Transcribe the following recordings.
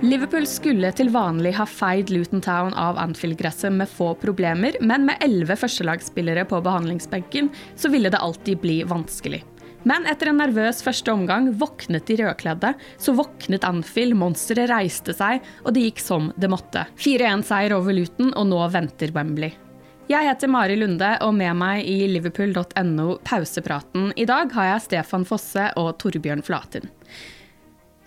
Liverpool skulle til vanlig ha feid Luton Town av Anfield-gresset med få problemer, men med elleve førstelagsspillere på behandlingsbenken så ville det alltid bli vanskelig. Men etter en nervøs første omgang våknet de rødkledde. Så våknet Anfield, monsteret reiste seg, og det gikk som det måtte. 4-1-seier over Luton, og nå venter Wembley. Jeg heter Mari Lunde, og med meg i liverpool.no pausepraten i dag har jeg Stefan Fosse og Torbjørn Flatin.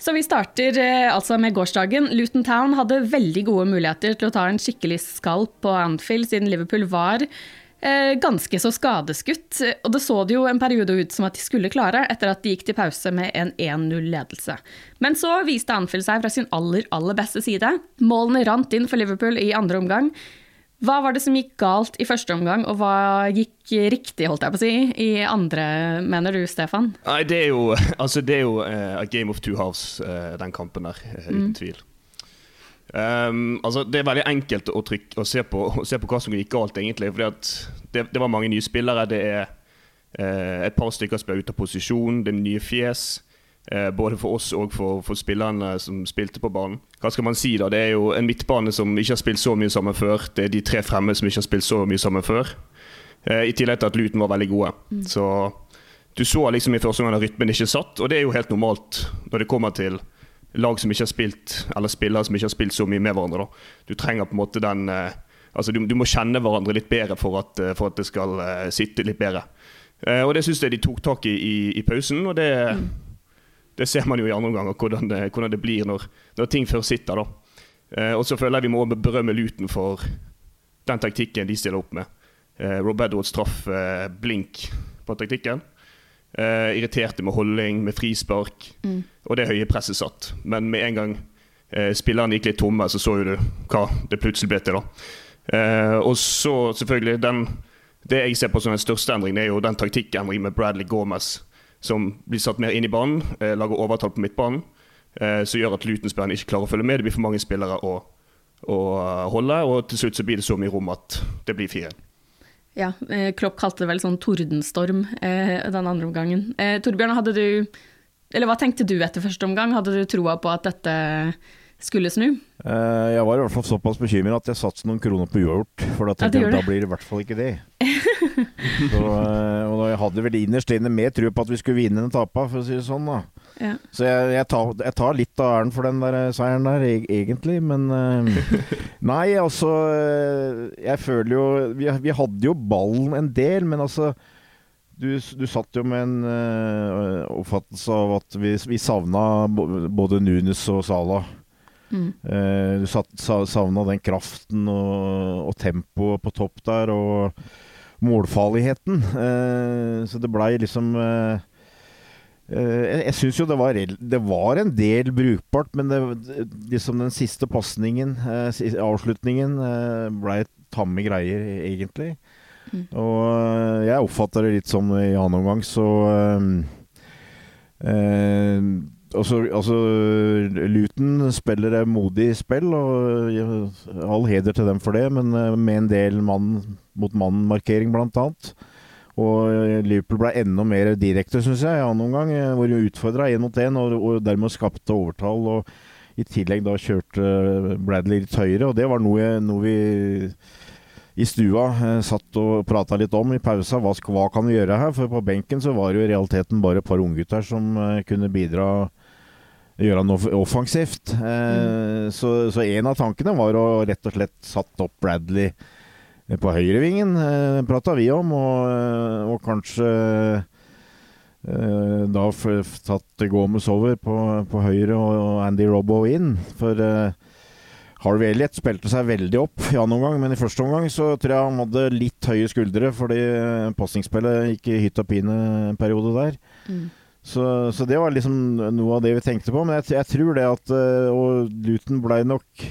Så vi starter eh, altså med gårsdagen. Luton Town hadde veldig gode muligheter til å ta en skikkelig skalp på Anfield, siden Liverpool var eh, ganske så skadeskutt. Og det så det jo en periode ut som at de skulle klare, etter at de gikk til pause med en 1-0-ledelse. Men så viste Anfield seg fra sin aller, aller beste side. Målene rant inn for Liverpool i andre omgang. Hva var det som gikk galt i første omgang, og hva gikk riktig, holdt jeg på å si, i andre, mener du, Stefan? Nei, det er jo, altså, det er jo uh, a game of two halves, uh, den kampen der, uh, uten mm. tvil. Um, altså, det er veldig enkelt å, trykke, å, se på, å, se på, hva som gikk galt, egentlig. For det, det, var mange nye spillere. Det er et par stykker som ble ute av posisjon. Det er nye fjes. Uh, både for oss og for, for, spillerne som spilte på banen. Hva skal man si da? Det er jo en midtbane som ikke har spilt så mye sammen før. Det er de tre fremme som ikke har spilt så mye sammen før. Uh, I tillegg til at Luton var veldig gode. Mm. Så du så liksom i første omgang at rytmen ikke satt, og det er jo helt normalt når det kommer til lag som ikke har spilt, eller spillere som ikke har spilt så mye med hverandre. Da. Du trenger på en måte den eh, Altså du, du, må kjenne hverandre litt bedre for at, eh, for at det skal sitte litt bedre. Og det syns jeg de tok tak i, i i, pausen, og det, mm. Det, ser man jo i andre omganger hvordan det, hvordan det blir når, når, ting først sitter. da. Eh, og så føler jeg vi må berømme Luton for den taktikken de stiller opp med. Eh, Rob Edwards traff blink på taktikken. Uh, irriterte med holdning, med frispark. Mm. Og det høye presset satt. Men med en gang eh, spillerne gikk litt tomme, så så jo du hva det plutselig ble til. da. Uh, og så selvfølgelig den, Det jeg ser på som den største endringen, er jo den taktikkendringen med Bradley Gomez, som blir satt mer inn i banen, lager overtall på midtbanen, som gjør at Luton-spillerne ikke klarer å følge med. Det blir for mange spillere å, å holde, og til slutt så blir det så mye rom at det blir fire. Ja, eh, Klopp kalte det vel sånn tordenstorm eh, den andre omgangen. Eh, Torbjørn, hadde du Eller hva tenkte du etter første omgang? Hadde du troa på at dette skulle snu? Eh, jeg var i hvert fall såpass bekymra at jeg satte noen kroner på uavgjort. For da tenkte ja, jeg da blir det i hvert fall ikke det. Så, eh, og jeg hadde vel innerst inne mer tro på at vi skulle vinne enn tape, for å si det sånn. da. Ja. Så jeg, jeg, tar, jeg, tar, litt av æren for den der eh, seieren der, egentlig. Men uh, Nei, altså Jeg føler jo vi, vi, hadde jo ballen en del, men altså Du, du satt jo med en uh, oppfattelse av at vi, vi savna både Nunes og Salah. Mm. Uh, du savna den kraften og, og tempoet på topp der, og målfarligheten. Uh, så det blei liksom uh, jeg jeg syns jo det var, det var, en del brukbart, men det, liksom den siste pasningen, avslutningen, blei tamme greier, egentlig. Mm. Og jeg oppfatter det litt som i annen omgang, så altså, altså, Luton spiller modig spill, og all heder til dem for det, men eh, med en del mann mot mannen-markering, bl.a. Og Liverpool ble enda mer direkte, syns jeg, i annen omgang, eh, hvor de utfordra én mot én og, og, dermed skapte overtall. og I tillegg da kjørte Bradley litt høyere, og det var noe, noe vi i stua eh, satt og prata litt om i pausa. Hva, hva, kan vi gjøre her? For på benken så var det jo i realiteten bare et par unggutter som eh, kunne bidra gjøre noe offensivt. Eh, mm. Så, så, en av tankene var å rett og slett satt opp Bradley eh, på høyrevingen, eh, prata vi om, og, eh, og kanskje eh, da tatt Gomez over på, på, høyre og Andy Robbo inn. For eh, Harvey Elliot spilte seg veldig opp i annen omgang, men i første omgang så tror jeg han hadde litt høye skuldre fordi pasningsspillet gikk i hytt og pine en periode der. Mm. Så, så, det var liksom noe av det vi tenkte på. Men jeg, jeg tror det at eh, Og Luton ble nok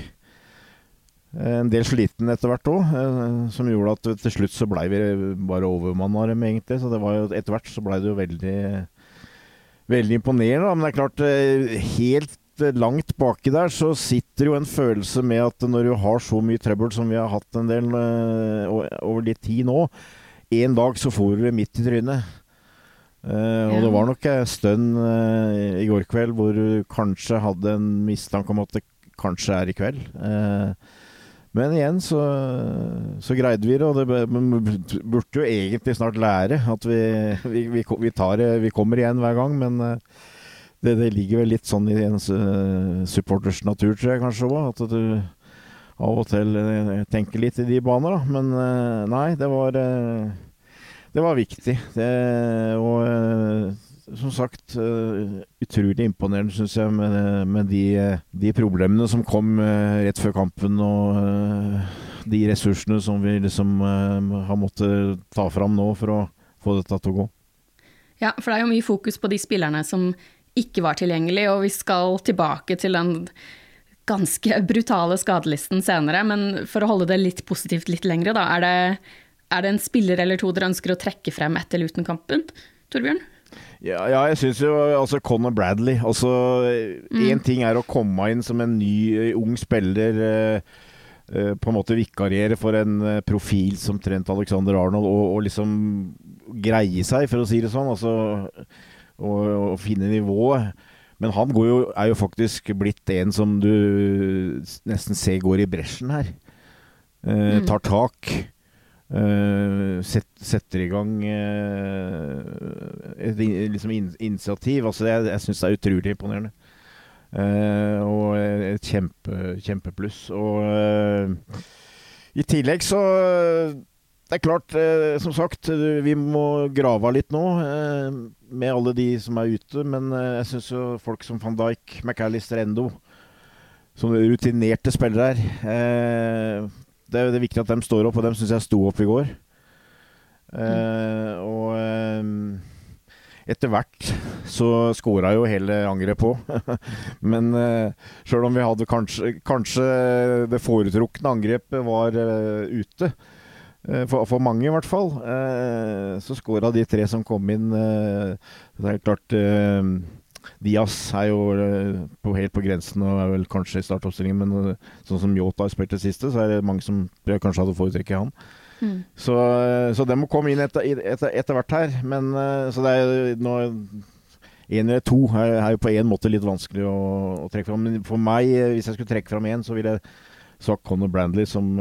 en del sliten etter hvert òg, eh, som gjorde at til slutt så blei vi bare overmanna dem, egentlig. Så det var jo, etter hvert så blei det jo veldig Veldig imponerende. Men det er klart, eh, helt langt baki der så sitter jo en følelse med at når du har så mye trøbbel som vi har hatt en del over litt tid nå, en dag så får du det midt i trynet. Uh, og det var nok et stund uh, i går kveld hvor du kanskje hadde en mistanke om at det kanskje er i kveld. Uh, men igjen så, så, greide vi det, og det burde jo egentlig snart lære at vi, vi, vi, vi, tar, vi kommer igjen hver gang. Men det, det, ligger vel litt sånn i en supporters natur, tror jeg kanskje òg. At du av og til tenker litt i de baner, da. Men nei, det var det var viktig. Det, og eh, som sagt, eh, utrolig imponerende, syns jeg, med, med de, de, problemene som kom eh, rett før kampen. Og de ressursene som vi liksom har måttet ta fram nå for å få dette til å gå. Ja, for det er jo mye fokus på de spillerne som ikke var tilgjengelige, og vi skal tilbake til den ganske brutale skadelisten senere. Men for å holde det litt positivt litt lengre, da. Er det er det en spiller eller to dere ønsker å trekke frem etter Luton-kampen, Torbjørn? Ja, ja, jeg syns jo altså Conor Bradley altså Én mm. ting er å komme inn som en ny, eh, ung spiller. Eh, eh, på en måte vikariere for en eh, profil som Trent Alexander Arnold, og, og, liksom greie seg, for å si det sånn. Altså, og, og finne nivået. Men han jo, er jo faktisk blitt en som du nesten ser går i bresjen her. Eh, mm. tar tak. Uh, set, setter i gang uh, et liksom in initiativ. Altså, jeg jeg syns det er utrolig imponerende. Uh, og et kjempe, kjempepluss. Og i tillegg så Det er klart, som sagt, vi må grave av litt nå med alle de som er ute. Men jeg syns jo folk som van Dijk, McAllister, Endo, som rutinerte spillere her det, det, er viktig at de står opp, og dem syns jeg sto opp i går. Uh, og uh, etter hvert så skåra jo hele angeret på. Men uh, sjøl om vi hadde kanskje, kanskje det foretrukne angrepet var uh, ute, for, for, mange i hvert fall, så skåra de tre som kom inn. det er klart Diaz er jo eh, på, helt på grensen og er vel kanskje i startoppstillingen, men eh, sånn som Yota har spilt det siste, så er det mange som kanskje hadde foretrukket han. Mm. Så, eh, så det må komme inn etter, etter, etter, hvert her. Men så det er nå Én eller to er, er jo på en måte litt vanskelig å, å, trekke fram. Men for meg, hvis jeg skulle trekke fram én, så ville jeg sagt Conor Brandley, som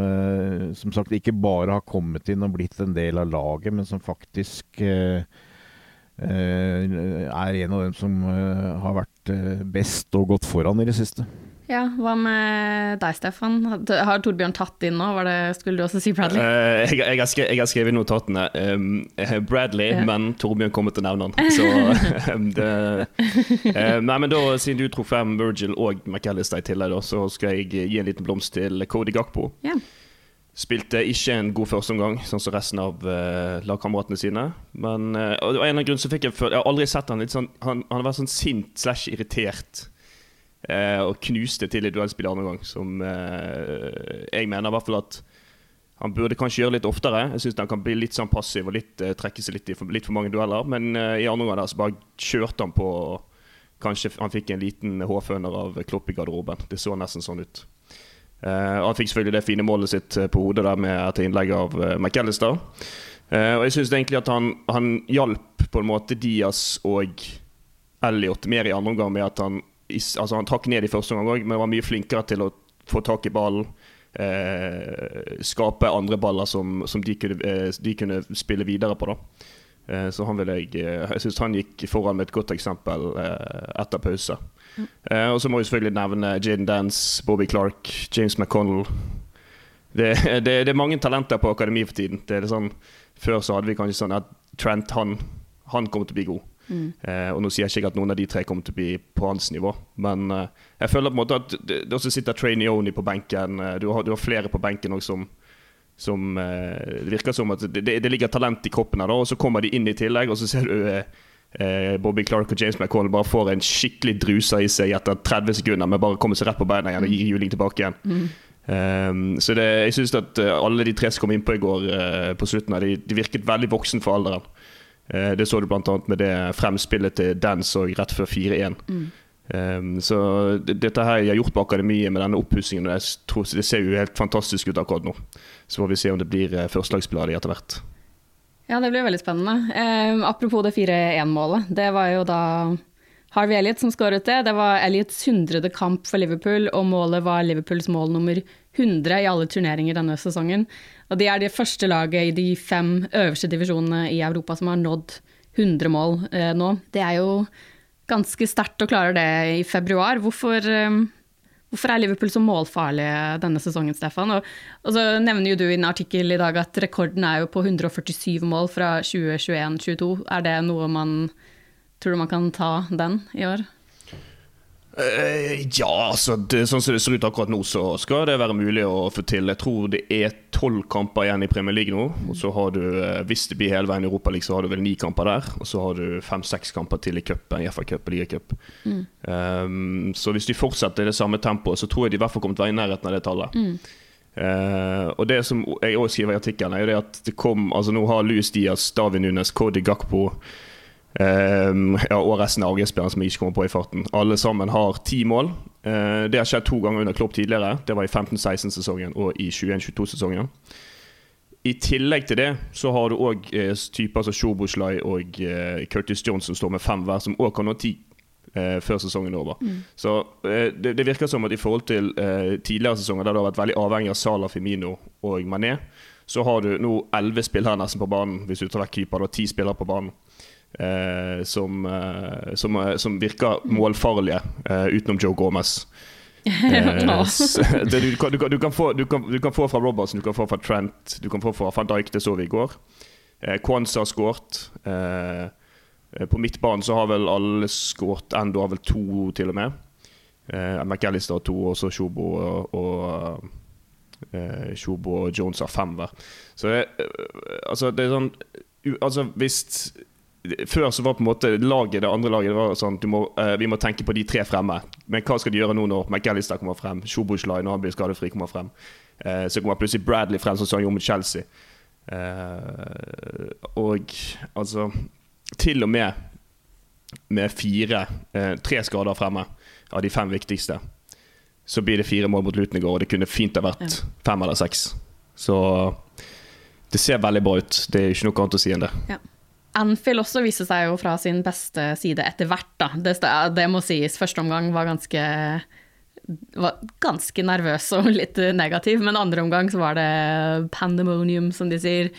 som sagt ikke bare har kommet inn og blitt en del av laget, men som faktisk Eh, er en av dem som eh, har vært eh, best og gått foran i det siste. Ja, Hva med deg, Stefan? Har Torbjørn tatt inn nå? Det, skulle du også si Bradley? Uh, jeg, jeg, har skrevet, jeg, har skrevet, notatene. Um, Bradley, ja. men Torbjørn kommer til å nevne han. Så, um, det, uh, nei, men da, Siden du tror frem Virgil og McAllister i tillegg, så skal jeg gi en liten blomst til Cody Gakpo. Ja. Spilte ikke en god førsteomgang, sånn som resten av uh, lagkameratene sine. Men uh, og en av grunnene som fikk jeg Jeg har aldri sett han litt sånn Han, han har vært sånn sint slash irritert Uh, og knuste til i duellspill andre gang. Som uh, jeg mener i hvert fall at han burde kanskje gjøre litt oftere. Jeg syns han kan bli litt sånn passiv og litt, uh, trekke seg litt i for, litt for mange dueller. Men i andre gang der så bare kjørte han på. Kanskje han fikk en liten hårføner av Klopp i garderoben. Det så nesten sånn ut. Uh, han fikk selvfølgelig det fine målet sitt på hodet der med etter innlegg av uh, McAllister. Uh, og jeg syns egentlig at han, han hjalp på en måte Diaz og Elliot mer i andre omgang med at han altså Han trakk ned i første omgang òg, men var mye flinkere til å få tak i ballen. Uh, skape andre baller som, som de, kunne, eh, de, kunne, spille videre på. da eh, Så han vil jeg eh, Jeg syns han gikk foran med et godt eksempel eh, etter pause. Mm. og så må vi selvfølgelig nevne Jaden Dance, Bobby Clark, James McConnell. Det, det, det, er mange talenter på akademi for tiden. Det er sånn, før så hadde vi kanskje sånn at Trent han, han kommer til å bli god. Mm. Uh, og Nå sier jeg ikke at noen av de tre kommer til å bli på hans nivå, men uh, jeg føler på en måte at det, det også sitter Trainee Oni på benken. Du har, du har, flere på benken også som, som Det virker som at det, det, ligger talent i kroppen her, og så kommer de inn i tillegg, og så ser du Bobby Clark og James McCall bare får en skikkelig drusa i seg etter 30 sekunder men bare kommer seg rett på beina igjen og gir juling tilbake igjen. Mm. Um, så det, jeg syns at alle de tre som kom innpå i går uh, på slutten, de, de virket veldig voksen for alderen. Uh, det så du bl.a. med det fremspillet til Dance og rett før 4-1. Mm. Um, så dette her jeg har gjort på akademiet med denne oppussingen, det, det, ser jo helt fantastisk ut akkurat nå. Så får vi se om det blir førstelagsspiller av de etter hvert. Ja, det blir veldig spennende. Eh, apropos det 4-1-målet. Det var jo da Harvey Elliot som skåret det. Det var Elliots hundrede kamp for Liverpool, og målet var Liverpools mål nummer 100 i alle turneringer denne sesongen. Og de er det første laget i de fem øverste divisjonene i Europa som har nådd 100 mål eh, nå. Det er jo ganske sterkt å klare det i februar. Hvorfor, eh, hvorfor er Liverpool så målfarlige denne sesongen, Stefan? Og, og, så nevner jo du i en artikkel i dag at rekorden er jo på 147 mål fra 2021-2022. Er det noe man Tror man kan ta den i år? Uh, ja, altså det, sånn som det ser ut akkurat nå, så skal det være mulig å få til. Jeg tror det er tolv kamper igjen i Premier League nå. Og så har du, uh, hvis det blir hele veien i Europa så har du vel ni kamper der. Og så har du fem-seks kamper til i cupen, FA Cup og ligacup. Mm. Um, så hvis de fortsetter i det samme tempoet, så tror jeg de i hvert fall kommer til å være i nærheten av det tallet. Mm. Uh, og det som jeg også skriver i artikkelen, er jo det at det kom Altså nå har Louis Diaz, David Nunes, Cody Gakpo ja, og resten av AG-spillerne som jeg ikke kommer på i farten. Alle sammen har ti mål. Uh, det har skjedd to ganger under Klopp tidligere. Det var i 15-16-sesongen og i 21-22-sesongen. I tillegg til det så har du òg eh, typer som Sjoboslai og eh, Curtis Jones som står med fem hver, som òg kan nå ti eh, før sesongen er over. Mm. Så eh, det, det, virker som at i forhold til eh, tidligere sesonger, der du har vært veldig avhengig av Salah, Femino og Mané, så har du nå elleve spillere nesten på banen, hvis du tar vekk keeper. Du har ti spillere på banen. Eh, som, eh, som, eh, som, virker målfarlige, utenom Joe Gomez. det, du, kan, du, kan, du, kan få, kan, du, kan, få, fra Robertson, du kan få fra Trent, du kan få fra van Dijk, det så vi i går. Eh, Kwanza har skåret. Eh, på midtbanen så har vel alle skåret. Endo har vel to, til og med. Eh, McAllister har to, og så Shobo og, og eh, Shobo og Jones har fem hver. Så det, altså, det er sånn Altså, hvis før så var på en måte laget, det andre laget det var sånn må, uh, Vi må tenke på de tre fremme. Men hva skal de gjøre nå når McAllister kommer frem? Shobushline når han blir skadefri, kommer frem. Uh, så kommer plutselig Bradley frem, som han gjorde mot Chelsea. Uh, og altså Til og med med fire tre skader fremme av de fem viktigste, så blir det fire mål mot Luton i går, og det kunne fint ha vært fem eller seks. Så det ser veldig bra ut. Det er ikke noe annet å si enn det. Ja. Anfield også viste seg jo fra sin beste side etter hvert, da. Det, det må sies. Første omgang var ganske var ganske nervøs og litt negativ, men andre omgang så var det pandemonium, som de sier.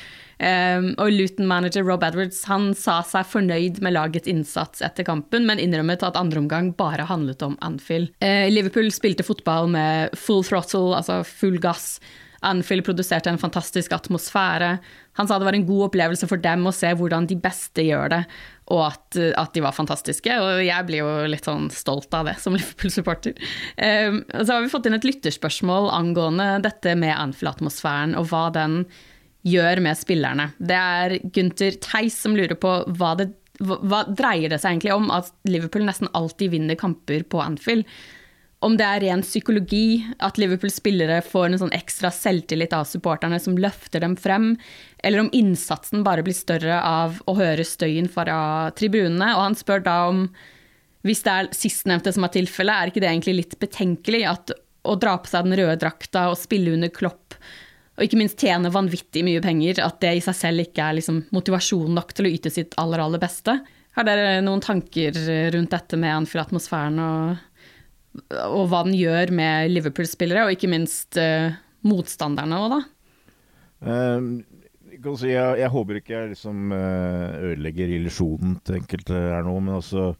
Um, og Luton-manager Rob Edwards han sa seg fornøyd med lagets innsats etter kampen, men innrømmet at andre omgang bare handlet om Anfield. Uh, Liverpool spilte fotball med full throttle, altså full gass. Anfield produserte en fantastisk atmosfære. Han sa det var en god opplevelse for dem å se hvordan de beste gjør det, og at, at de var fantastiske. Og jeg blir jo litt sånn stolt av det som Liverpool-supporter. Um, så har vi fått inn et lytterspørsmål angående dette med Anfield-atmosfæren, og hva den gjør med spillerne. Det er Gunther Theis som lurer på hva det hva, hva dreier det seg egentlig om at Liverpool nesten alltid vinner kamper på Anfield? Om det er ren psykologi, at Liverpool-spillere får en sånn ekstra selvtillit av supporterne som løfter dem frem, eller om innsatsen bare blir større av å høre støyen fra tribunene. Og han spør da om, hvis det er sistnevnte som er tilfellet, er ikke det egentlig litt betenkelig at å dra på seg den røde drakta og spille under Klopp og ikke minst tjene vanvittig mye penger, at det i seg selv ikke er liksom motivasjon nok til å yte sitt aller, aller beste. Har dere noen tanker rundt dette med Anfield-atmosfæren og, og, hva den gjør med Liverpool-spillere, og ikke minst uh, motstanderne òg, da? Um, jeg, jeg, håper ikke jeg liksom uh, ødelegger illusjonen til enkelte her nå, men altså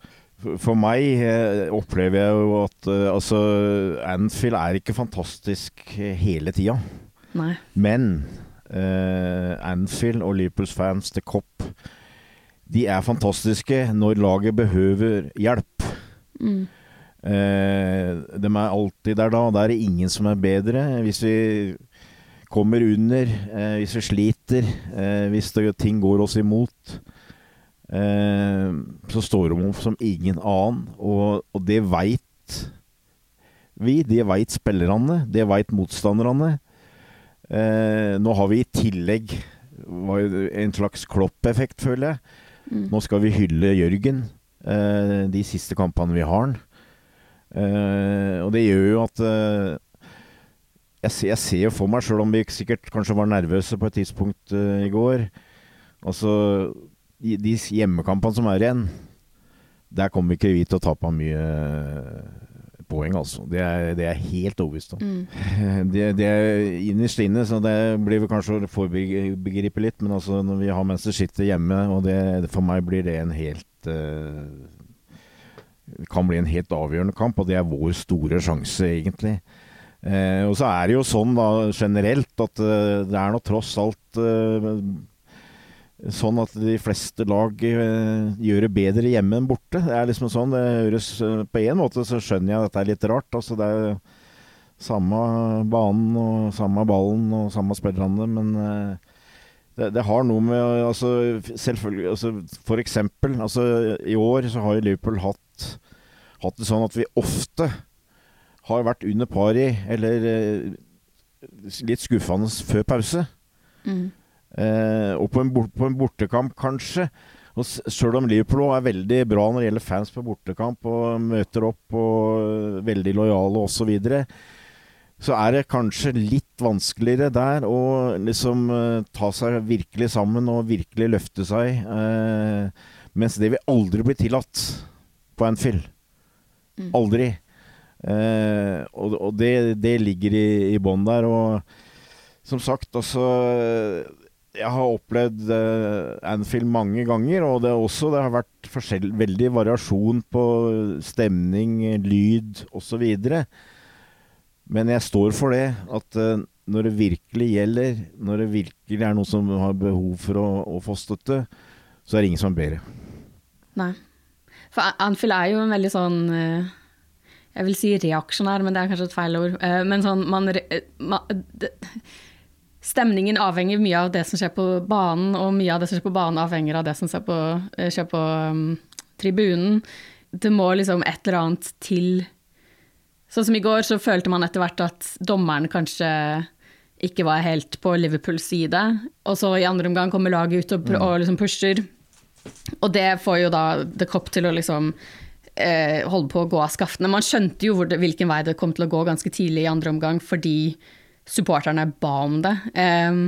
for meg eh, opplever jeg jo at eh, altså, Anfield er ikke fantastisk hele tida. Nei. Men uh, Anfield og Liverpools fans til Kopp, de er fantastiske når laget behøver hjelp. Mm. Uh, de er alltid der da. Da er det ingen som er bedre. Hvis vi kommer under, eh, hvis vi sliter, hvis det, ting går oss imot, så står de opp som ingen annen. Og, og det veit vi. Det veit spillerne. Det veit motstanderne. Eh, nå har vi i tillegg en slags kloppeffekt, føler jeg. Mm. Nå skal vi hylle Jørgen eh, de siste kampene vi har han. Eh, og det gjør jo at eh, jeg, ser, jeg ser jo for meg, sjøl om vi sikkert kanskje var nervøse på et tidspunkt uh, i går Altså, de, hjemmekampene som er igjen, der kommer ikke vi til å tape mye poeng, altså. Det er, det er helt overbevist om. Mm. Det, det, er innerst inne, så det blir vel kanskje å forbegripe litt, men altså når vi har Manchester City hjemme, og det, for meg blir det en helt uh, kan bli en helt avgjørende kamp, og det er vår store sjanse, egentlig. Eh, og så er det jo sånn da generelt at eh, det er nå tross alt eh, sånn at de fleste lag uh, gjør det bedre hjemme enn borte. Det er liksom sånn, det høres uh, På en måte så skjønner jeg at dette er litt rart. Altså det er samme banen og samme ballen og samme spillerne, men uh, det, det, har noe med altså, Selvfølgelig altså, For eksempel, altså, i år så har Liverpool hatt, hatt det sånn at vi ofte har vært under pari, eller litt skuffende før pause. Mm. Eh, og på en, bort, på en, bortekamp, kanskje. Og Sjøl om Liverpool er veldig bra når det gjelder fans på bortekamp, og møter opp og veldig lojale osv., så, videre, så er det kanskje litt vanskeligere der å liksom uh, ta seg virkelig sammen og virkelig løfte seg. Eh, mens det vil aldri bli tillatt på Anfield. Mm. Aldri. Eh, og, og det, det, ligger i, i bånn der. Og som sagt, altså jeg har opplevd eh, Anfield mange ganger, og det, også, det har vært veldig variasjon på stemning, lyd osv. Men jeg står for det, at eh, når det virkelig gjelder, når det virkelig er noen som har behov for å, å få støtte, så er det ingen som ber det. Nei. For Anfield er jo en veldig sånn uh, Jeg vil si reaksjonær, men det er kanskje et feil ord. men sånn man, man det, Stemningen avhenger mye av det som skjer på banen, og mye av det som skjer på banen avhenger av det som skjer på, eh, skjer på um, tribunen. Det må liksom et eller annet til. Sånn som i går, så følte man etter hvert at dommeren kanskje ikke var helt på Liverpools side. Og så i andre omgang kommer laget ut og, mm. og liksom pusher. Og det får jo da The Cop til å liksom eh, holde på å gå av skaftene. Man skjønte jo det, hvilken vei det kom til å gå ganske tidlig i andre omgang, fordi supporterne ba om det. Um,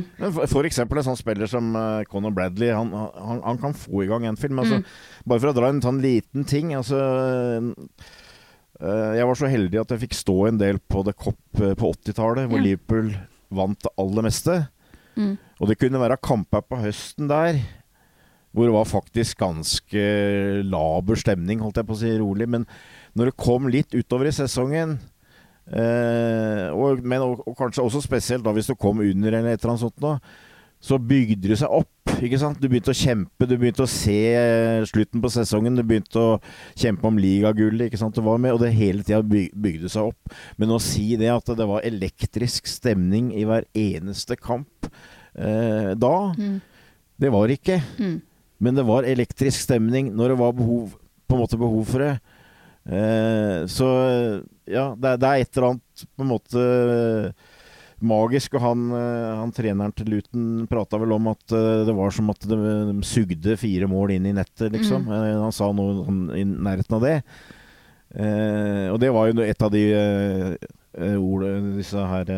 for eksempel en sånn spiller som uh, Conor Bradley, han, han, han, kan få i gang en film. Altså, mm. Bare for å dra en sånn liten ting. Altså, Uh, jeg var så heldig at jeg fikk stå en del på The Cop på 80-tallet, hvor ja. Liverpool vant det aller meste. Mm. Og det kunne være kamper på høsten der hvor det var faktisk ganske laber stemning, holdt jeg på å si rolig. Men når det kom litt utover i sesongen, eh, og, men, og, og, kanskje også spesielt da hvis du kom under eller et eller annet sånt noe, så bygde det seg opp. ikke sant? Du begynte å kjempe, du begynte å se slutten på sesongen. Du begynte å kjempe om ligagullet, ikke sant. Du var med, og det hele tida bygde seg opp. Men å si det at det var elektrisk stemning i hver eneste kamp eh, da, mm. det var det ikke. Mm. Men det var elektrisk stemning når det var behov, på en måte behov for det. Eh, så ja, det, det, er et eller annet på en måte magisk. Og han, eh, han treneren til Luton prata vel om at eh, det var som at de, de sugde fire mål inn i nettet, liksom. Mm. Eh, han sa noe han, i nærheten av det. Eh, og det var jo et av de eh, ordene disse her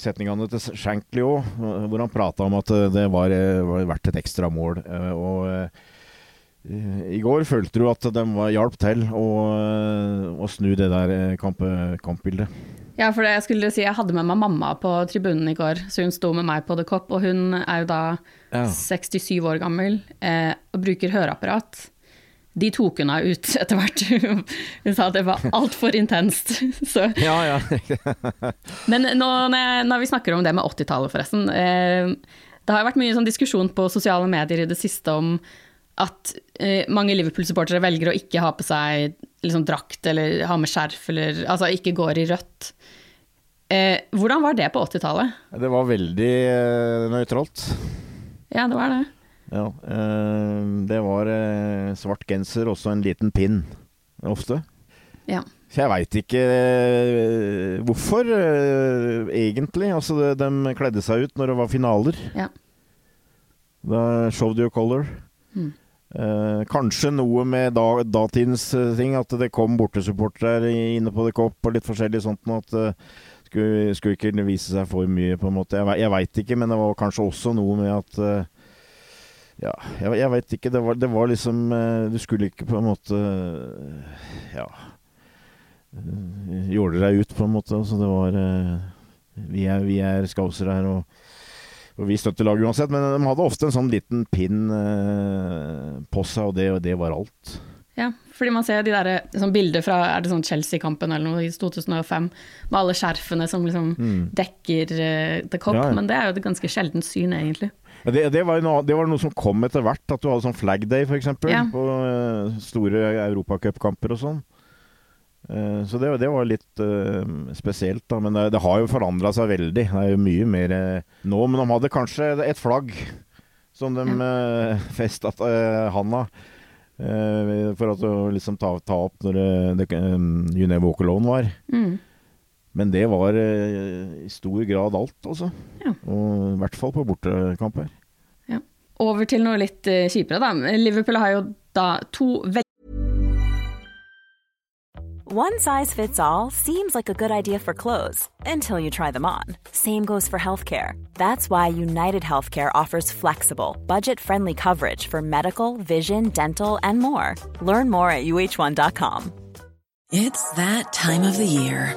setningene til Shankly òg, hvor han prata om at det var, var verdt et ekstra mål. Og i går følte du at de hjalp til å, å, snu det der kamp, kampbildet. Ja, for det jeg skulle si, jeg hadde med meg mamma på tribunen i går, så hun sto med meg på The Cop. Og hun er jo da ja. 67 år gammel eh, og bruker høreapparat. De tok henne ut etter hvert. Hun sa at det var altfor intenst. Så. Ja, ja. Men nå, når vi snakker om det med 80-tallet, forresten. Eh, det har vært mye sånn diskusjon på sosiale medier i det siste om at eh, mange Liverpool-supportere velger å ikke ha på seg liksom, drakt eller ha med skjerf, eller altså ikke går i rødt. Eh, hvordan var det på 80-tallet? Det var veldig nøytralt. Ja, det var det. Ja, eh, det var eh, svart genser, også en liten pinn, ofte. Ja. Så jeg veit ikke eh, hvorfor, egentlig. Altså, de, de kledde seg ut når det var finaler. Ja. Da showed you color. Mm. Eh, kanskje noe med da, datidens ting, at det kom bortesupportere inne på The Cop og litt forskjellig sånt. At det skulle, skulle, ikke vise seg for mye, på en måte. Jeg, jeg veit ikke, men det var kanskje også noe med at Ja, jeg, jeg veit ikke. Det var, det var liksom eh, Du skulle ikke på en måte Ja Jåle deg ut, på en måte. Så det var Vi er, vi er skausere her, og og vi støtter laget uansett, men de hadde ofte en sånn liten pinn eh, på seg, og det, og det, var alt. Ja, fordi man ser de der, sånn bilder fra er det sånn Chelsea-kampen eller noe i 2005, med alle skjerfene som liksom mm. dekker uh, The Cop, ja, ja. men det er jo et ganske sjeldent syn, egentlig. Ja, det, det, var noe, det, var noe, som kom etter hvert, at du hadde sånn Flag Day f.eks. Ja. på uh, store europacupkamper og sånn. Uh, så det, det, var litt uh, spesielt, da. Men det, har jo forandra seg veldig. Det er jo mye mer nå. Men de hadde kanskje et flagg som de uh, festa uh, handa. For å liksom ta, ta, opp når det, det um, You Never Walk Alone var. Mm. Men det var i stor grad alt, altså. Ja. Og i hvert fall på bortekamper. Ja. Over til noe litt kjipere, da. Liverpool har jo da to veldig One size fits all seems like a good idea for clothes until you try them on. Same goes for healthcare. That's why United Healthcare offers flexible, budget friendly coverage for medical, vision, dental, and more. Learn more at uh1.com. It's that time of the year.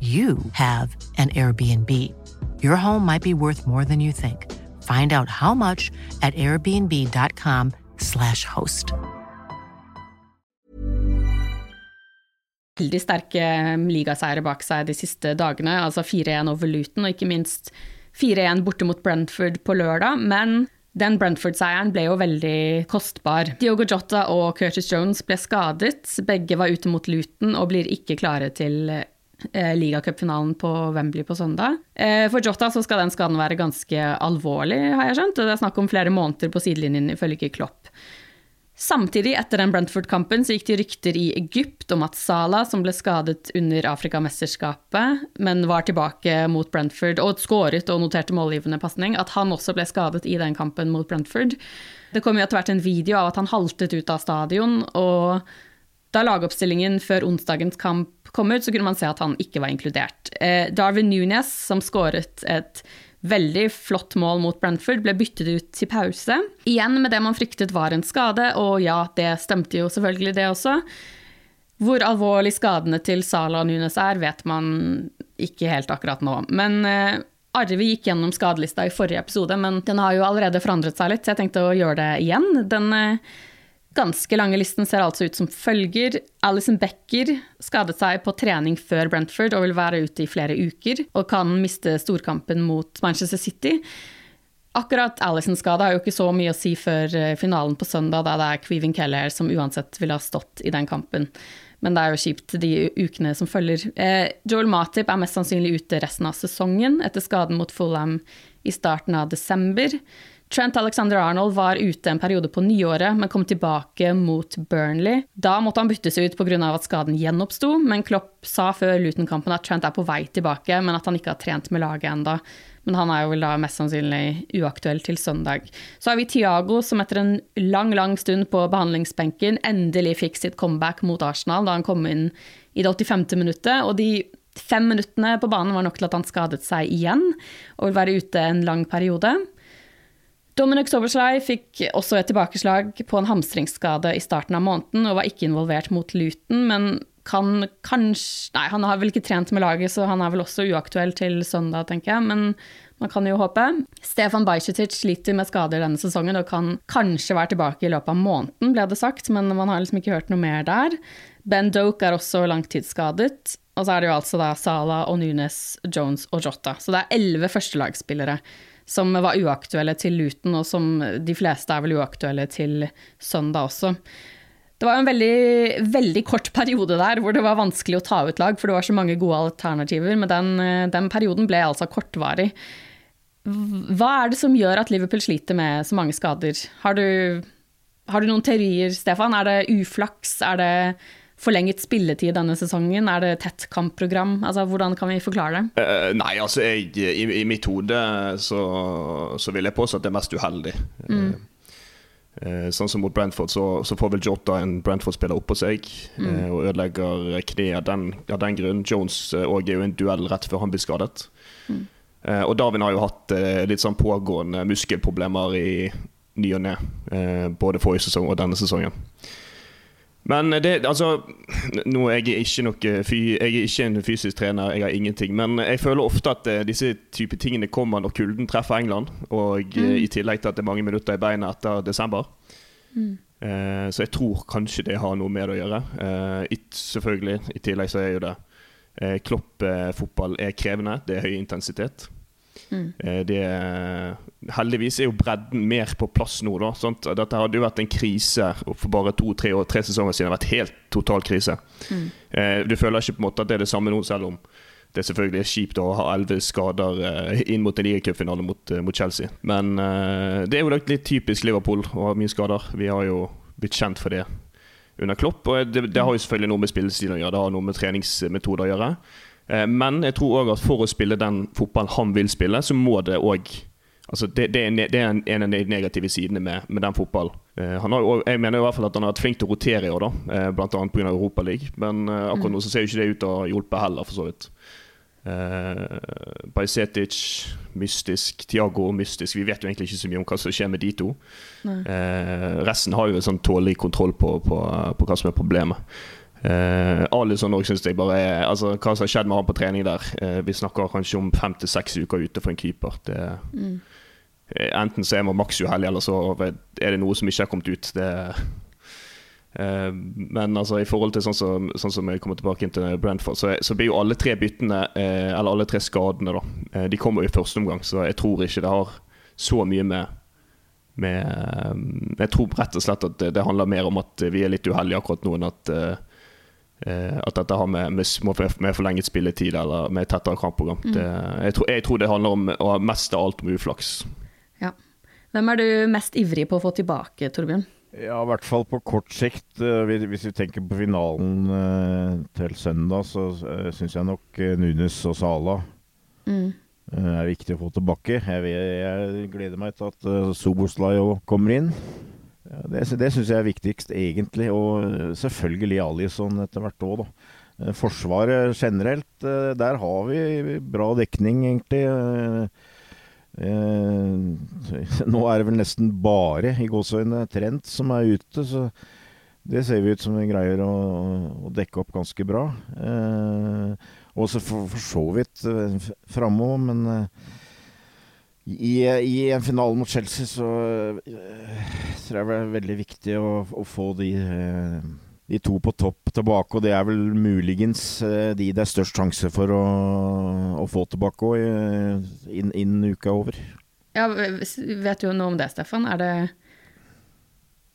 you have an Airbnb. Your home might be worth more than you think. Find out how much at airbnb.com/slash host. Veldig sterke ligaseiere bak seg de siste dagene, altså 4-1 over Luton, og ikke minst 4-1 borte mot Brentford på lørdag. Men den Brentford-seieren ble jo veldig kostbar. Diogo Jota og Curtis Jones ble skadet. Begge var ute mot Luton og blir ikke klare til eh, ligacupfinalen på Wembley på søndag. Eh, for Jota så skal den skaden være ganske alvorlig, har jeg skjønt. og Det er snakk om flere måneder på sidelinjen, ifølge Klopp. Samtidig, etter den Brentford-kampen, så gikk det rykter i Egypt om at Salah, som ble skadet under Afrikamesterskapet, men var tilbake mot Brentford og skåret og noterte målgivende pasning, at han også ble skadet i den kampen mot Brentford. Det kom jo etter hvert en video av at han haltet ut av stadion, og da lagoppstillingen før onsdagens kamp kom ut, så kunne man se at han ikke var inkludert. Eh, Darwin Nunes, som skåret et veldig flott mål mot Brentford, ble byttet ut til pause. Igjen med det man fryktet var en skade, og ja, det stemte jo selvfølgelig det også. Hvor alvorlig skadene til Salah og Nunes er, vet man ikke helt akkurat nå. Men eh, Arve gikk gjennom skadelista i forrige episode, men den har jo allerede forandret seg litt, så jeg tenkte å gjøre det igjen. Den eh, ganske lange listen ser altså ut som følger. Alison Becker skadet seg på trening før Brentford og vil være ute i flere uker, og kan miste storkampen mot Manchester City. Akkurat Alison-skade har jo ikke så mye å si før eh, finalen på søndag, da det er Queven Keller som uansett ville ha stått i den kampen. Men det er jo kjipt de ukene som følger. Eh, Joel Matip er mest sannsynlig ute resten av sesongen etter skaden mot Fulham i starten av desember. Trent Alexander Arnold var ute en periode på nyåret, men kom tilbake mot Burnley. Da måtte han byttes ut pga. at skaden gjenoppsto, men Klopp sa før Luton-kampen at Trent er på vei tilbake, men at han ikke har trent med laget enda. Men han er jo vel da mest sannsynlig uaktuell til søndag. Så har vi Tiago, som etter en lang, lang stund på behandlingsbenken endelig fikk sitt comeback mot Arsenal da han kom inn i det 85. minuttet. Og de fem minuttene på banen var nok til at han skadet seg igjen og vil være ute en lang periode. Dominic Soversley fikk også et tilbakeslag på en hamstringsskade i starten av måneden og var ikke involvert mot Luton, men kan kanskje Nei, han har vel ikke trent med laget, så han er vel også uaktuell til søndag, tenker jeg. Men man kan jo håpe. Stefan Bajcetic sliter med skader denne sesongen og kan kanskje være tilbake i løpet av måneden, ble det sagt, men man har liksom ikke hørt noe mer der. Ben Doke er også langtidsskadet. Og så er det jo altså da Salah og Nunes, Jones og Jota. Så det er elleve førstelagsspillere som var uaktuelle til Luton, og som de fleste er vel uaktuelle til søndag også. Det var en veldig, veldig kort periode der hvor det var vanskelig å ta ut lag, for det var så mange gode alternativer, men den, den perioden ble altså kortvarig. Hva er det som gjør at Liverpool sliter med så mange skader? Har du, har du noen teorier, Stefan? Er det uflaks? Er det forlenget spilletid denne sesongen? Er det tett kampprogram? Altså, hvordan kan vi forklare det? Uh, nei, altså jeg, i, i, mitt hode så, så, vil jeg påstå at det er mest uheldig. Mm. Uh, sånn som mot Brentford, så, så får vel Jota en Brentford-spiller oppå seg mm. uh, og ødelegger kneet av den, av den grunn. Jones òg er jo en duell rett før han blir skadet. Mm. og Darwin har jo hatt litt sånn pågående muskelproblemer i ny og ne, både forrige sesong og denne sesongen. Men det, altså nå er jeg, ikke noe, jeg er ikke en fysisk trener, jeg har ingenting. Men jeg føler ofte at uh, disse type tingene kommer når kulden treffer England. Og mm. uh, i tillegg til at det er mange minutter i beina etter desember. Mm. Så jeg tror kanskje det har noe med det å gjøre. It, selvfølgelig, i tillegg så er jo det Klopp-fotball er krevende. Det er høy intensitet. Mm. Det, heldigvis er jo bredden mer på plass nå. da? Dette hadde jo vært en krise for bare to-tre tre sesonger siden. Det har vært helt total krise. Mm. Du føler ikke på en måte at det er det samme nå, selv om det er selvfølgelig kjipt å ha elleve skader inn mot en ligacupfinale mot, mot, Chelsea. Men det er jo litt typisk Liverpool å ha mye skader. Vi har jo blitt kjent for det under Klopp. Og det, det har jo selvfølgelig noe med spillestilen å gjøre, det har noe med treningsmetoder å gjøre. Eh, men jeg tror òg at for å spille den fotballen han vil spille, så må det òg Altså det, det, er, en av de negative sidene med, med den fotballen. Eh, han har, jeg mener i hvert fall at han har vært flink til å rotere i år, da, eh, bl.a. pga. Europaligaen. Men akkurat mm. nå så ser jo ikke det ut til å ha hjulpet heller, for så vidt. Uh, Bajsetic, mystisk. Tiago, mystisk. Vi vet jo egentlig ikke så mye om hva som skjer med de to. Uh, resten har jo en sånn tålelig kontroll på, på, på, hva som er problemet. Uh, Alison òg syns jeg bare er altså, Hva som har skjedd med han på trening der eh, Vi snakker kanskje om fem til seks uker ute for en keeper. Det, mm. uh, enten så er man maks uheldig, eller så er det noe som ikke har kommet ut. Det, eh, men altså, i forhold til sånn som, sånn som jeg kommer tilbake inn til Brentford, så, så blir jo alle tre byttene, eller alle tre skadene, da, de kommer jo i første omgang. Så jeg tror ikke det har så mye med med, jeg tror rett og slett at det, det, handler mer om at vi er litt uheldige akkurat nå enn at Uh, at dette har med, med, med, forlenget spilletid eller med tettere kampprogram. Mm. Det, jeg, tror, jeg, tror, det handler om å ha mest av alt om uflaks. Ja. Hvem er du mest ivrig på å få tilbake, Torbjørn? Ja, i hvert fall på kort sikt. Uh, hvis vi tenker på finalen uh, til søndag, så syns jeg nok Nunes og Sala mm. er viktig å få tilbake. Jeg, jeg, gleder meg til at uh, Soboslai kommer inn. Ja, det det syns jeg er viktigst, egentlig. Og selvfølgelig Alison etter hvert òg, da. Eh, Forsvaret generelt, eh, der har vi bra dekning, egentlig. Eh, nå er det vel nesten bare i gåseøynene Trent som er ute, så det ser vi ut som vi greier å, å dekke opp ganske bra. Og så for, for så vidt framover, men i, I, en finale mot Chelsea så uh, tror jeg det er veldig viktig å, å få de, uh, de, to på topp tilbake. Og det er vel muligens uh, de det er størst sjanse for å, å få tilbake òg, innen inn uka over. Ja, Vet du noe om det, Stefan? Er det,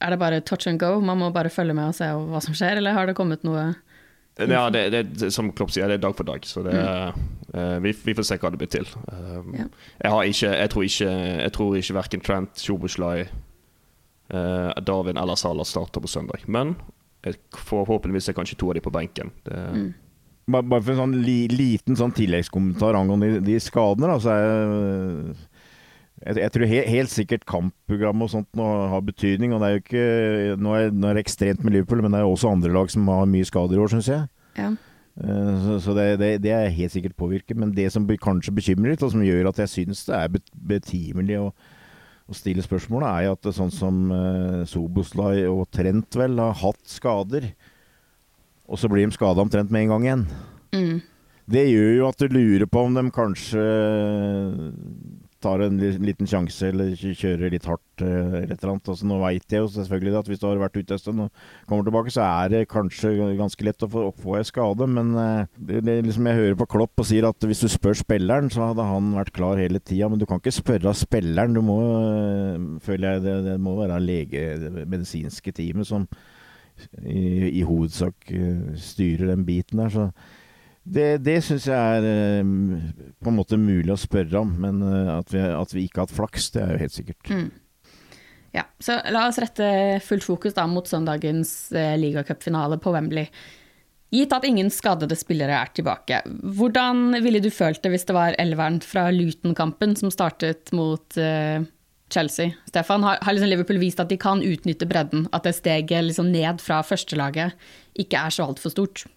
er det bare touch and go? Man må bare følge med og se hva som skjer, eller har det kommet noe ja, det, det, som Klopp sier, det er dag for dag. Så det, mm. Uh, vi, vi, får se hva det blir til. Um, ja. jeg, ikke, jeg, tror ikke Jeg tror ikke verken Trent, Sjoboslai, uh, Darwin eller Salah starter på søndag. Men jeg forhåpentligvis er kanskje to av de på benken. Mm. Bare, bare, for en sånn li, liten sånn tilleggskommentar angående de, de skadene. Da, så er jeg, jeg, tror helt, helt sikkert kampprogram og sånt nå har betydning. og det er jo ikke, Nå er, nå er det ekstremt med Liverpool, men det er også andre lag som har mye skader i år, syns jeg. Ja. Uh, så, så det, det, det, er helt sikkert påvirket. Men det som kanskje bekymrer litt, og som gjør at jeg syns det er betimelig å, å stille spørsmålet, er jo at det, sånn som uh, Soboslaj og Trent vel har hatt skader, og så blir de skada omtrent med en gang igjen. Mm. Det gjør jo at du lurer på om de kanskje tar en liten sjanse eller kjører litt hardt eh, eller et eller annet. Altså, nå veit jeg jo selvfølgelig at hvis du har vært ute en stund og kommer tilbake, så er det kanskje ganske lett å få, få en skade. Men eh, det, det, liksom jeg hører på Klopp og sier at hvis du spør spilleren, så hadde han vært klar hele tida. Men du kan ikke spørre spilleren. Du må, eh, føler jeg, det, det må være lege, det medisinske teamet som i, i hovedsak styrer den biten der. så det, det syns jeg er eh, på en måte mulig å spørre om, men eh, at vi, at vi ikke har hatt flaks, det er jo helt sikkert. Mm. Ja, så la oss rette fullt fokus da mot søndagens eh, ligacupfinale på Wembley. Gitt at ingen skadede spillere er tilbake, hvordan ville du følt det hvis det var elveren fra Luton-kampen som startet mot uh, Chelsea? Stefan, har, har liksom Liverpool vist at de kan utnytte bredden? At det steget liksom ned fra førstelaget ikke er så altfor stort?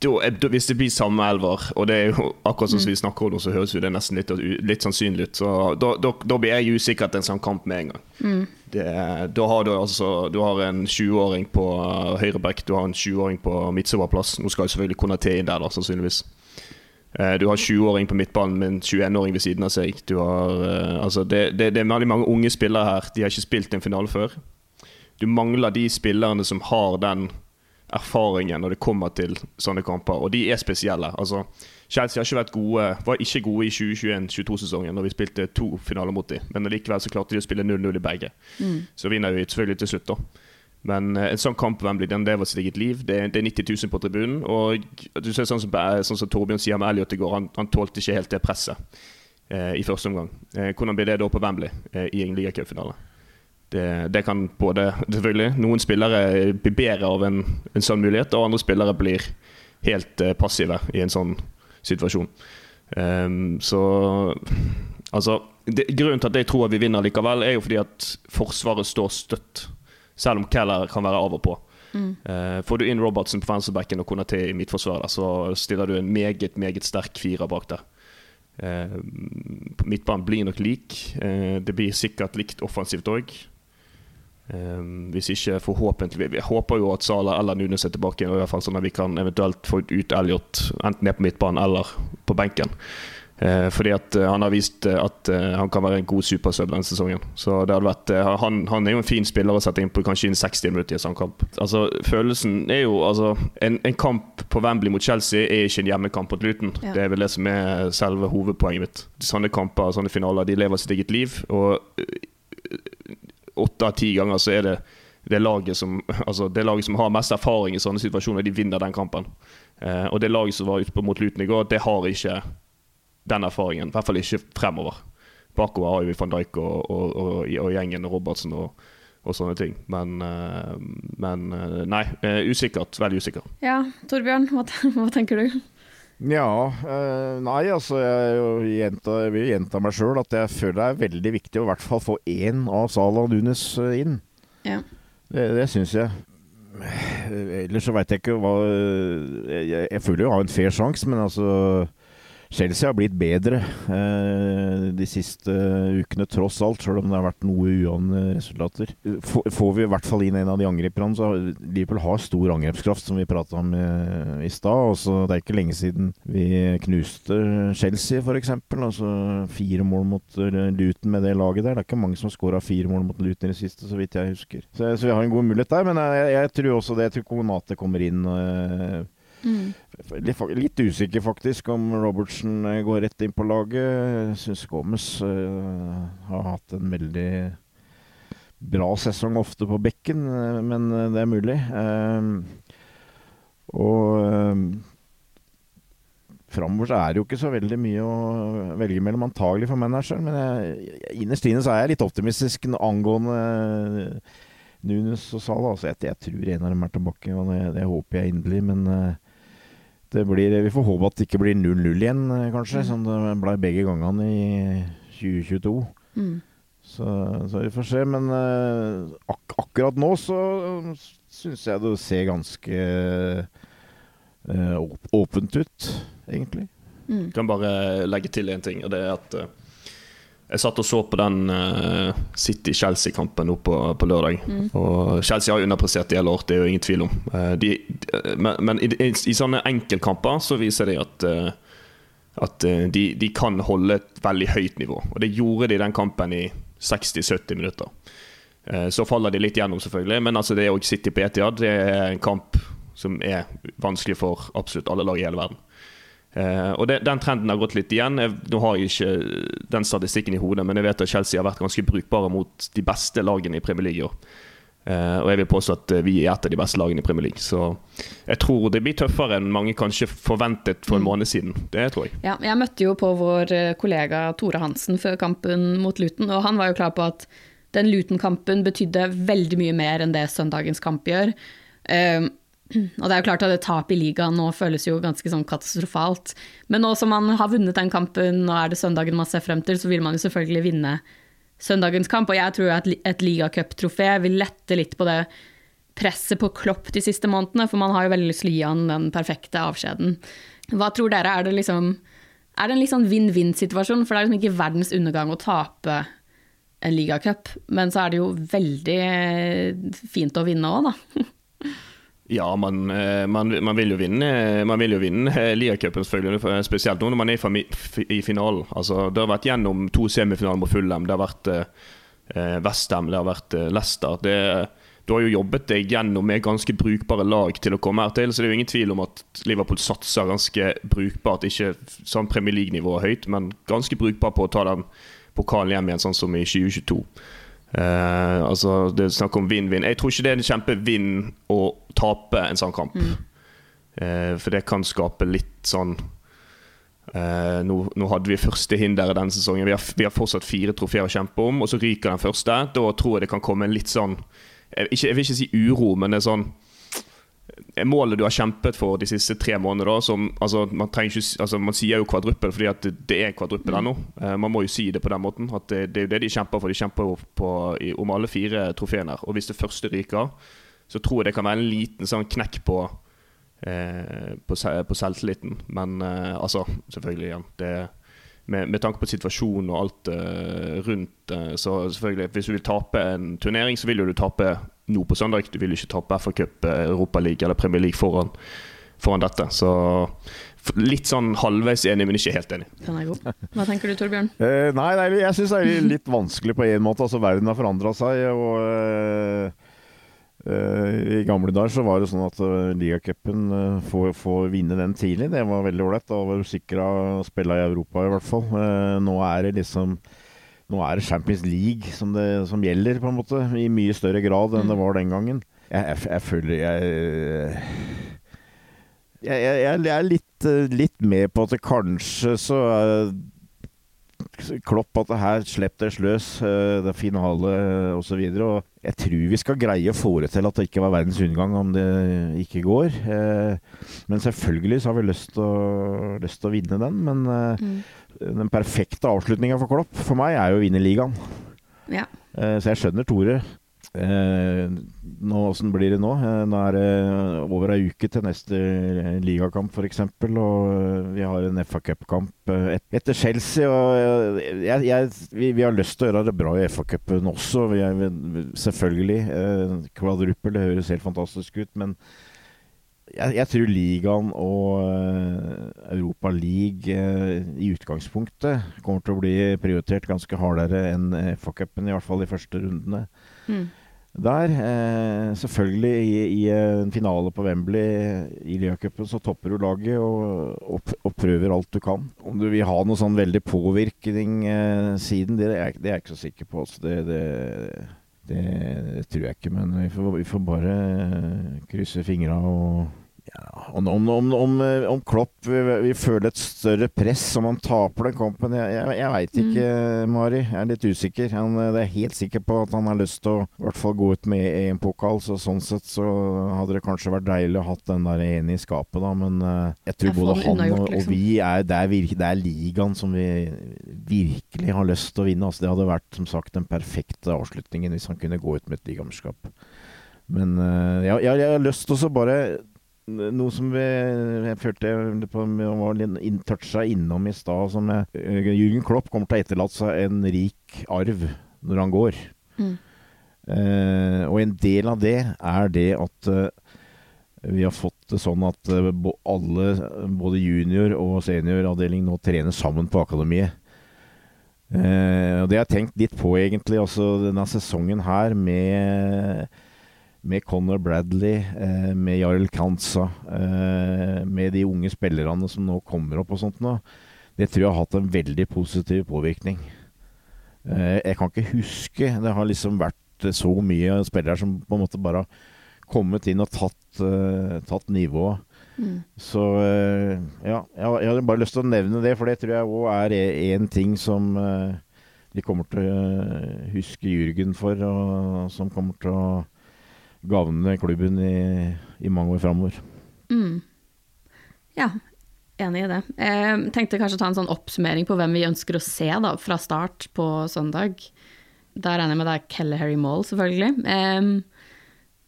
Da, hvis det blir samme elver, og det er jo akkurat som vi mm. snakker om, så høres jo det nesten litt, litt sannsynlig ut. Så da, da, da, blir jeg usikker til en sånn kamp med en gang. Mm. Det, da har du altså Du har en 20-åring på uh, høyreback, du har en 20-åring på midtsoverplass. Nå skal jo selvfølgelig Konaté inn der, da, sannsynligvis. Uh, du har 20-åring på midtbanen med en 21-åring ved siden av seg. Du har, altså det, det, det, er veldig mange unge spillere her. De har ikke spilt en finale før. Du mangler de spillerne som har den erfaringen når det kommer til sånne kamper, og de er spesielle. Altså, Chelsea har ikke vært gode, var ikke gode i 2021-22-sesongen når vi spilte to finaler mot dem. Men likevel så klarte de å spille 0-0 i begge. Mm. Så vinner vi selvfølgelig til slutt, da. Men uh, en sånn kamp Wembley den lever sitt eget liv. Det, det, er 90 000 på tribunen. Og du ser sånn som, sånn som Torbjørn sier med Elliot i går, han, han tålte ikke helt det presset eh, i første omgang. Eh, hvordan blir det da på Wembley i en ligacupfinale? Det, det, kan både selvfølgelig Noen spillere blir bedre av en, en, sånn mulighet, og andre spillere blir helt passive i en sånn situasjon. Um, så altså det, Grunnen til at jeg tror at vi vinner likevel, er jo fordi at Forsvaret står støtt. Selv om Keller kan være av og på. Mm. Uh, får du inn Robertsen på venstrebacken og Konaté i midtforsvaret, så stiller du en meget meget sterk firer bak der. Uh, midtbanen blir nok lik. Uh, det blir sikkert likt offensivt òg. Um, hvis ikke forhåpentlig Vi håper jo at Sala eller Nunes er tilbake, i hvert fall sånn at vi kan eventuelt få ut Elliot enten ned på midtbanen eller på benken. Uh, fordi at uh, han har vist uh, at han kan være en god supersub denne sesongen. Så det hadde vært han, han, er jo en fin spiller å sette inn på kanskje en 60 minutter i en sånn kamp. Altså, følelsen er jo altså, en, en, kamp på Wembley mot Chelsea er ikke en hjemmekamp mot Luton. Ja. Det er vel det som er selve hovedpoenget mitt. Sånne kamper, sånne finaler, de lever sitt eget liv. Og åtte av ti ganger så er det det laget, som, altså det laget som har mest erfaring i sånne situasjoner, de vinner den kampen. Eh, og det laget som var ute mot Luton i går, det har ikke den erfaringen. I hvert fall ikke fremover. Bakover har vi van Dijk og, og, og, og gjengen Robertsen og, sånne ting. Men, eh, men eh, nei, eh, usikkert. Veldig usikker. Ja, Torbjørn, hva, hva tenker du? Ja, øh, nei altså jeg, gjenta, jeg vil gjenta meg sjøl at jeg føler det er veldig viktig å i hvert fall få én av Salah Nunes eh, inn. Ja. Det, det syns jeg. Ellers så veit jeg ikke hva Jeg, jeg føler jo jeg har en fair sjanse, men altså Chelsea har blitt bedre eh, de siste ukene, tross alt, selv om det har vært noe ujevne resultater. Får vi i hvert fall inn en av de angriperne, så Liverpool har stor angrepskraft, som vi prata om eh, i stad. Det er ikke lenge siden vi knuste Chelsea, f.eks. Altså fire mål mot eh, Luton med det laget der. Det er ikke mange som skåra fire mål mot Luton i det siste, så vidt jeg husker. Så, så vi har en god mulighet der, men jeg, jeg tror også det. Jeg tror Konate kommer inn. Eh, Mm. Litt usikker faktisk om Robertsen eh, går rett inn på laget. Syns Gomez uh, har hatt en veldig bra sesong ofte på bekken, uh, men det er mulig. Uh, og framover så er det jo ikke så veldig mye å velge mellom, antagelig for manageren. Men jeg, innerst inne så er jeg litt optimistisk angående Nunes og Salah. Altså jeg, jeg, tror en av dem er tilbake, og det, det håper jeg inderlig. Men det blir, vi får håpe at det ikke blir 0-0 igjen, eh, kanskje, mm. som det ble begge gangene i 2022. Mm. Så, så, vi får se. Men uh, ak akkurat nå så syns jeg det ser ganske uh, åpent ut, egentlig. Mm. Kan bare legge til én ting, og det er at uh, jeg satt og så på den uh, City-Chelsea-kampen på, på, lørdag. Mm. Og Chelsea har underprestert i hele år, det er jo ingen tvil om. Uh, de, de, men, men i, i, i, sånne enkeltkamper så viser de at, uh, at de, de, kan holde et veldig høyt nivå. Og det gjorde de i den kampen i 60-70 minutter. Så faller de litt gjennom, selvfølgelig, men altså det òg City på Etiad. Det er en kamp som er vanskelig for absolutt alle lag i hele verden. Uh, og det, Den trenden har gått litt igjen. Jeg, nå har jeg ikke den statistikken i hodet, men jeg vet at Chelsea har vært ganske brukbare mot de beste lagene i Premier League i år. Uh, og jeg vil påstå at vi er et av de beste lagene i Premier League. Så jeg tror det blir tøffere enn mange kanskje forventet for en mm. måned siden. Det tror jeg. Ja, jeg møtte jo på vår eh, kollega Tore Hansen før kampen mot Luton, og han var jo klar på at den Luton-kampen betydde veldig mye mer enn det søndagens kamp gjør. Uh, og det er jo klart at Tapet tap i ligaen nå føles jo ganske sånn katastrofalt. Men nå som man har vunnet den kampen, og er det søndagen man ser frem til, så vil man jo selvfølgelig vinne søndagens kamp. Og jeg tror at et ligacuptrofé vil lette litt på det presset på Klopp de siste månedene, for man har jo veldig lyst til å gi han den perfekte avskjeden. Hva tror dere, er det liksom Er det en litt sånn vinn-vinn-situasjon? For det er liksom ikke verdens undergang å tape en ligacup, men så er det jo veldig fint å vinne òg, da. Ja, man, eh, man, man, vil jo vinne Man vil jo vinne eh, Liacupen, selvfølgelig. Spesielt nå når man er i finalen. Altså, det har vært gjennom to semifinaler mot Fulham. Det har vært eh, Westham, det har vært eh, Leicester. Det, du har jo jobbet deg gjennom med ganske brukbare lag til å komme her til, så det er jo ingen tvil om at Liverpool satser ganske brukbart. Ikke sånn Premier League-nivå høyt, men ganske brukbart på å ta den pokalen hjem igjen, sånn som i 2022. Eh, altså, det er snakk om vinn-vinn. Jeg tror ikke det er en kjempevinn å tape en sånn kamp. Mm. Eh, for det kan skape litt sånn eh, nå, nå, hadde vi første hinderet denne sesongen. Vi har, vi har fortsatt fire trofeer å kjempe om, og så ryker den første. Da tror jeg det kan komme en litt sånn jeg, ikke, jeg vil ikke si uro, men det er sånn Målet du har kjempet for de siste tre månedene, som, altså, man, ikke, altså, man, sier jo kvadruppel fordi at det, er kvadruppel ennå. Uh, man må jo si det på den måten. At det, det er jo det de kjemper for. De kjemper på, i, om alle fire trofeene. Og hvis det første ryker, så tror jeg det kan være en liten sånn knekk på, uh, på, på selvtilliten. Men altså, selvfølgelig igjen. det med, med, tanke på situasjonen og alt uh, rundt. Uh, så selvfølgelig, hvis du vil tape en turnering, så vil du tape nå på søndag. Du vil ikke tape FA Cup, Europaliga eller Premier League foran, foran dette. Så litt sånn halvveis enig, men ikke helt enig. Den er god. Hva tenker du, Torbjørn? nei, nei, jeg syns det er litt vanskelig på en måte. Altså, verden har forandra seg. og Uh, I gamle dager så var det sånn at uh, ligacupen uh, får, får, vinne den tidlig. Det var veldig ålreit. Da var du sikra å spille i Europa, i hvert fall. Nå er det liksom Nå er det Champions League som, det, som gjelder, på en måte. I mye større grad enn mm. det var den gangen. Jeg, jeg, jeg føler jeg jeg, jeg, er litt, litt med på at det kanskje så Klopp at det her slipp deres løs, det er finale osv. Jeg tror vi skal greie å få det til at det ikke var verdens undergang om det ikke går. Eh, men selvfølgelig så har vi lyst til å, lyst til å vinne den. Men eh, mm. den perfekte avslutninga for Klopp for meg er jo å vinne ligaen. Ja. Eh, så jeg skjønner Tore. Eh, nå, Åssen blir det nå? Eh, nå er det over ei uke til neste ligakamp, f.eks. Og vi har en FA Cup-kamp et, etter Chelsea. Og jeg, jeg, vi, vi, har lyst til å gjøre det bra i FA Cupen også. Vi er, selvfølgelig. Eh, Kvadruppel høres helt fantastisk ut, men jeg, jeg, tror ligaen og Europa League i utgangspunktet kommer til å bli prioritert ganske hardere enn FA-cupen, i hvert fall de første rundene. Mm der. Eh, selvfølgelig i, i, en finale på Wembley i Liacupen så topper du laget og, og, og, prøver alt du kan. Om du vil ha noe sånn veldig påvirkning eh, siden, det er, det er, jeg ikke så sikker på. Altså det, det, det, tror jeg ikke. Men vi får, vi får bare krysse fingra og ja, om, om, om, om, Klopp vil, føle et større press om han taper den kampen, jeg, jeg, jeg veit ikke, mm. Mari. Jeg er litt usikker. Han, det er helt sikker på at han har lyst til å i hvert fall gå ut med en pokal, så sånn sett så hadde det kanskje vært deilig å ha den der ene i skapet, da. Men uh, jeg tror både han og, og, liksom. vi er det, er det er ligaen som vi virkelig har lyst til å vinne. Altså, det hadde vært som sagt den perfekte avslutningen hvis han kunne gå ut med et ligamesterskap. Men jeg, jeg, jeg har lyst til å bare noe som vi, jeg følte på, var toucha innom i stad. som jeg, eh, Jürgen Klopp kommer til å etterlate seg en rik arv når han går. Mm. Eh, og en del av det er det at eh, vi har fått det sånn at eh, alle, både junior- og senioravdeling, nå trener sammen på akademiet. Eh, og det har jeg tenkt litt på, egentlig. også denne sesongen her med med Conor Bradley, eh, med Jarl Kanza, eh, med de unge spillerne som nå kommer opp og sånt nå, det tror jeg har hatt en veldig positiv påvirkning. Eh, jeg kan ikke huske Det har liksom vært så mye spillere som på en måte bare har kommet inn og tatt, tatt nivået. Mm. Så ja, jeg, hadde bare lyst til å nevne det, for det tror jeg òg er én ting som de kommer til å huske Jürgen for, og som kommer til å gagne klubben i, i mange år framover. Mm. Ja, enig i det. Jeg tenkte kanskje å ta en sånn oppsummering på hvem vi ønsker å se da, fra start på søndag. Da regner jeg med det er Kelle Harry Mall, selvfølgelig. Um,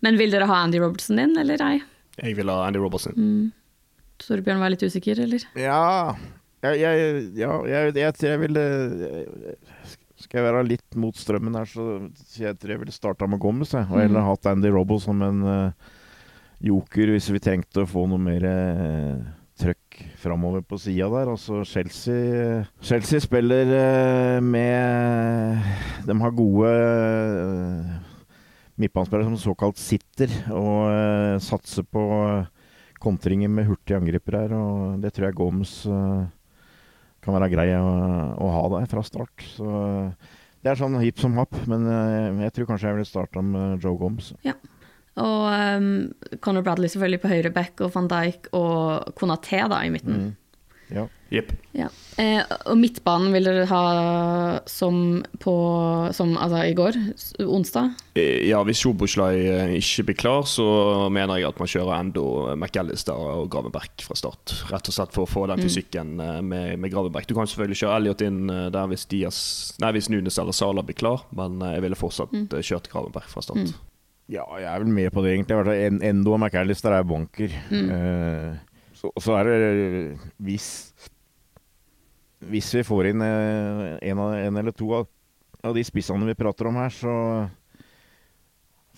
men vil dere ha Andy Robertson inn, eller ei? Jeg vil ha Andy Robertson. Mm. Torbjørn var litt usikker, eller? Ja, jeg, jeg, ja, jeg, jeg, jeg vil skal jeg være litt mot strømmen her, så jeg tror jeg ville starta med Gomez. Og mm. heller hatt Andy Robbo som en uh, joker hvis vi trengte å få noe mer uh, trøkk framover på sida der. Altså Chelsea Chelsea spiller uh, med De har gode midtbanespillere som såkalt sitter og uh, satser på kontringer med hurtige angripere her. Og det tror jeg Gomes uh, kan være grei å, å, ha der fra start. Så det er sånn hipp som happ, men uh, jeg tror kanskje jeg ville starta med Joe Gomes. Ja. Og um, Conor Bradley selvfølgelig på høyre back, og van Dijk og Konaté da i midten. Mm. Ja. Yep. ja. Eh, og midtbanen vil dere ha som på Som altså i går, onsdag? Eh, ja, hvis Sjoboslai eh, ikke blir klar, så mener jeg at man kjører endo McAllister og Gravenberg fra start. Rett og slett for å få den mm. fysikken mm. med, med Gravenberg. Du kan selvfølgelig kjøre Elliot inn der hvis, Dias, nei, hvis Nunes eller Sala blir klar, men jeg ville fortsatt mm. kjørt Gravenberg fra start. Mm. Ja, jeg er vel med på det, egentlig. Endo og McAllister er banker. Mm. Eh, så, så, er det hvis Hvis vi får inn eh, en, en, eller to av, av, de spissene vi prater om her, så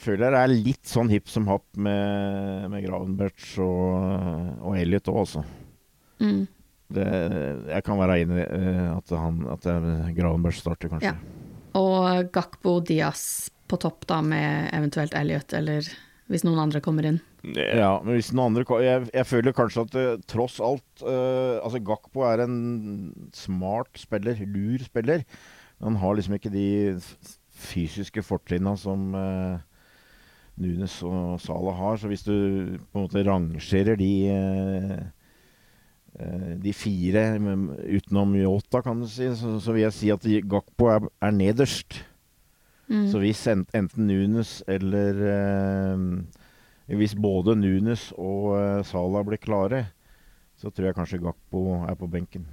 føler jeg det er litt sånn hipp som happ med, med Gravenberts og, og Elliot òg, altså. Mm. Det, jeg kan være enig i eh, at, han, at Gravenberch starter, kanskje. Ja. Og Gakbo Diaz på topp da med eventuelt Elliot, eller hvis noen andre kommer inn. Ja, men hvis noen andre Jeg, jeg føler kanskje at uh, tross alt uh, Altså Gakpo er en smart spiller, lur spiller. Men han har liksom ikke de fysiske fortrinna som uh, Nunes og Salah har. Så hvis du på en måte rangerer de de fire utenom Yota, kan du si, så, så vil jeg si at Gakpo er, er nederst. Mm. Så hvis enten Nunes eller eh, Hvis både Nunes og eh, Salah blir klare, så tror jeg kanskje Gakpo er på benken.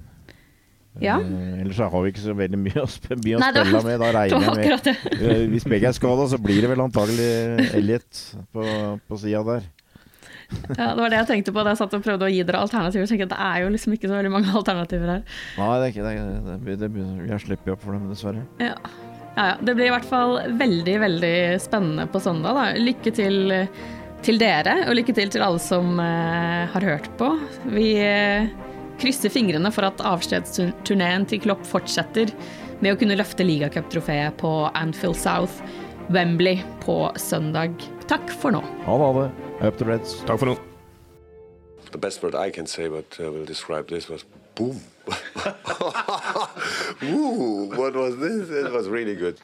Ja. Eh, ellers så har vi ikke så veldig mye å, sp mye Nei, å spille med. Da regner jeg med eh, Hvis begge er skada, så blir det vel antagelig Elliot på, på sida der. Ja, Det var det jeg tenkte på da jeg satt og prøvde å gi dere alternativer. Så Det er jo liksom ikke så veldig mange alternativer her. Nei, det er ikke det. det, det, det jeg slipper opp for dem, dessverre. Ja. Ja, ja. Det blir i hvert fall veldig, veldig spennende på søndag. Da. Lykke til til dere, og lykke til til alle som uh, har hørt på. Vi uh, krysser fingrene for at avskjedsturneen til Klopp fortsetter med å kunne løfte ligacuptrofeet på Anfield South, Wembley, på søndag. Takk for nå. Ha det. Up the Reds. Takk for nå. The best word I can say, but uh, will describe this was boom. Ooh, what was this? It was really good.